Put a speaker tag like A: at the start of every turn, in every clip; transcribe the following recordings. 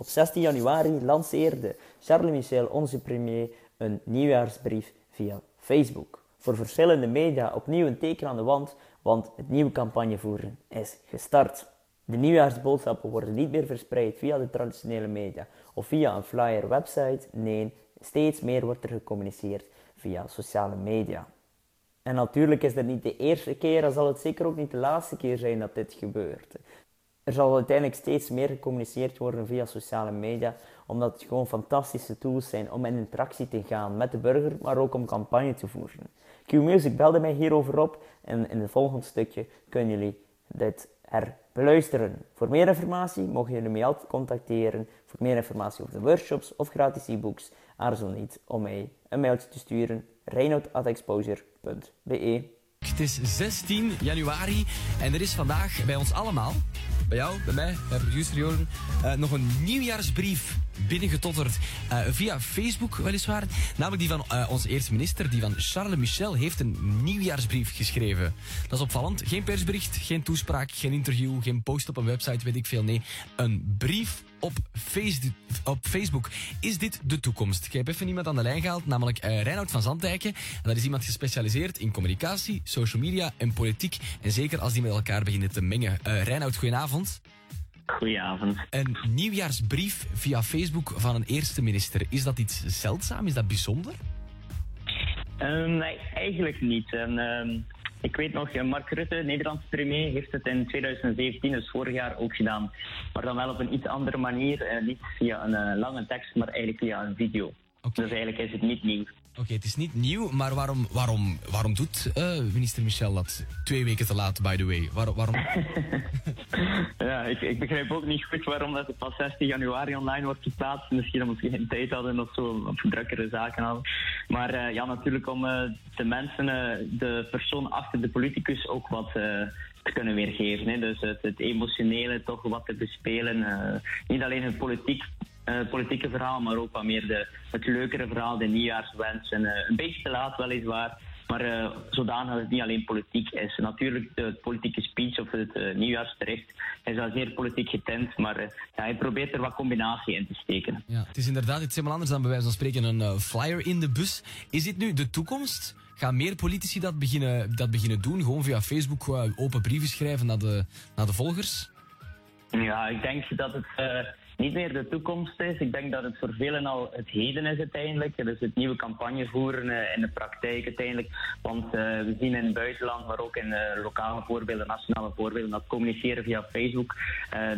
A: Op 16 januari lanceerde Charles Michel, onze premier, een nieuwjaarsbrief via Facebook. Voor verschillende media opnieuw een teken aan de wand, want het nieuwe campagnevoeren is gestart. De nieuwjaarsboodschappen worden niet meer verspreid via de traditionele media of via een flyer website. Nee, steeds meer wordt er gecommuniceerd via sociale media. En natuurlijk is dit niet de eerste keer en zal het zeker ook niet de laatste keer zijn dat dit gebeurt. Er zal uiteindelijk steeds meer gecommuniceerd worden via sociale media, omdat het gewoon fantastische tools zijn om in interactie te gaan met de burger, maar ook om campagne te voeren. Q-Music belde mij hierover op en in het volgende stukje kunnen jullie dit herbeluisteren. Voor meer informatie mogen jullie mij altijd contacteren. Voor meer informatie over de workshops of gratis e-books, aarzel niet om mij een mailtje te sturen. reinoud.exposure.be
B: Het is 16 januari en er is vandaag bij ons allemaal, bij jou, bij mij, bij producer Joren, uh, nog een nieuwjaarsbrief binnengetotterd uh, via Facebook weliswaar. Namelijk die van uh, onze eerste minister, die van Charles Michel, heeft een nieuwjaarsbrief geschreven. Dat is opvallend. Geen persbericht, geen toespraak, geen interview, geen post op een website, weet ik veel. Nee, een brief op, op Facebook. Is dit de toekomst? Ik heb even iemand aan de lijn gehaald, namelijk uh, Reinoud van Zandijken. En dat is iemand gespecialiseerd in communicatie, social media en politiek. En zeker als die met elkaar beginnen te mengen. Uh, Reinoud, goedenavond.
C: Goedenavond.
B: Een nieuwjaarsbrief via Facebook van een eerste minister. Is dat iets zeldzaam? Is dat bijzonder?
C: Um, nee, eigenlijk niet. En, um, ik weet nog, Mark Rutte, Nederlandse premier, heeft het in 2017, dus vorig jaar, ook gedaan. Maar dan wel op een iets andere manier. Uh, niet via een uh, lange tekst, maar eigenlijk via een video. Okay. Dus eigenlijk is het niet nieuw.
B: Oké, okay, het is niet nieuw, maar waarom, waarom, waarom doet uh, minister Michel dat twee weken te laat, by the way? Waar, waarom?
C: ja, ik, ik, begrijp ook niet goed waarom dat het pas 16 januari online wordt geplaatst. Misschien omdat we geen tijd hadden of zo, of drukkere zaken hadden. Maar uh, ja, natuurlijk om uh, de mensen, de persoon achter de politicus ook wat te kunnen weergeven. Hè. Dus het, het, emotionele toch wat te bespelen. niet alleen het politiek uh, politieke verhaal, maar ook wat meer de, het leukere verhaal, de nieuwjaarswens. En, uh, een beetje te laat weliswaar, maar uh, zodanig dat het niet alleen politiek is. Natuurlijk, de politieke speech of het nieuwjaarsbericht is wel zeer politiek getint, maar ja, hij probeert er wat combinatie in te steken.
B: Ja, het is inderdaad iets helemaal anders dan bij wijze van spreken een flyer in de bus. Is dit nu de toekomst? Gaan meer politici dat beginnen, dat beginnen doen? Gewoon via Facebook open brieven schrijven naar de, naar de volgers?
C: Ja, ik denk dat het niet meer de toekomst is. Ik denk dat het voor velen al het heden is uiteindelijk. Dus het nieuwe campagne voeren uh, in de praktijk uiteindelijk. Want uh, we zien in het buitenland, maar ook in uh, lokale voorbeelden, nationale voorbeelden, dat communiceren via Facebook,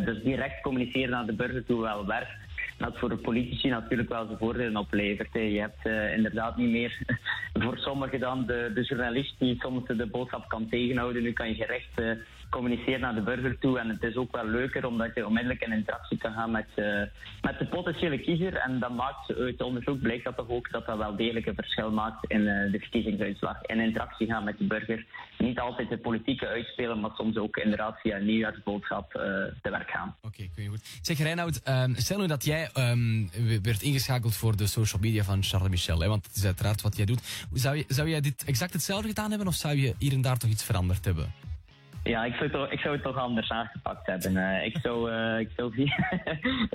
C: dus direct communiceren naar de burger toe wel werkt dat voor de politici natuurlijk wel zijn voordelen oplevert. Je hebt uh, inderdaad niet meer voor sommigen dan de, de journalist die soms de boodschap kan tegenhouden. Nu kan je gerecht uh, communiceren naar de burger toe. En het is ook wel leuker omdat je onmiddellijk in interactie kan gaan met, uh, met de potentiële kiezer. En dat maakt uit onderzoek blijkt dat toch ook dat dat wel degelijk een verschil maakt in de verkiezingsuitslag. In interactie gaan met de burger. Niet altijd de politieke uitspelen, maar soms ook inderdaad via een nieuwjaarsboodschap te werk gaan.
B: Oké, okay, goed. Zeg Reinoud, um, stel nu dat jij um, werd ingeschakeld voor de social media van Charles Michel. Want het is uiteraard wat jij doet. Zou, je, zou jij dit exact hetzelfde gedaan hebben of zou je hier en daar toch iets veranderd hebben?
C: Ja, ik zou, het toch, ik zou het toch anders aangepakt hebben. Uh, ik zou, uh, ik zou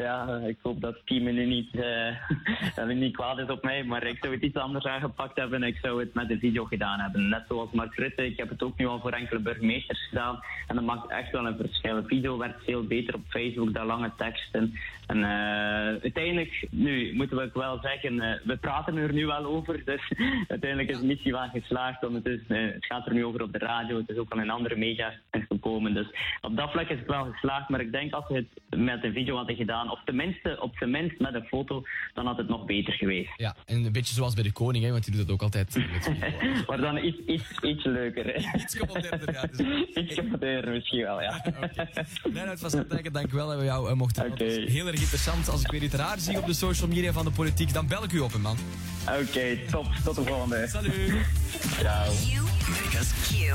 C: ja, ik hoop dat Piem nu niet, uh, dat niet kwaad is op mij, maar ik zou het iets anders aangepakt hebben. Ik zou het met de video gedaan hebben. Net zoals Mark Rutte, ik heb het ook nu al voor enkele burgemeesters gedaan. En dat maakt echt wel een verschil. Video werkt veel beter op Facebook dan lange teksten. En uiteindelijk, nu moeten we ook wel zeggen, we praten er nu wel over. Dus uiteindelijk is de missie wel geslaagd. Want het, is, het gaat er nu over op de radio, het is ook al in andere media gekomen. Dus op dat vlak is het wel geslaagd. Maar ik denk als we het met een video hadden gedaan, of tenminste op zijn minst met een foto, dan had het nog beter geweest.
B: Ja, en een beetje zoals bij de koning, hè, want die doet dat ook altijd.
C: maar dan iets, iets, iets leuker.
B: Hè. iets gemonteerder, ja. Dus...
C: iets misschien wel, ja.
B: okay. Vanuit van Santijken, dank wel dat we jou uh, mochten okay. Heel erg interessant. Als ik weer iets raar zie op de social media van de politiek, dan bel ik u op, man.
C: Oké, okay, top. Tot de volgende.
B: Salut.
C: Ciao.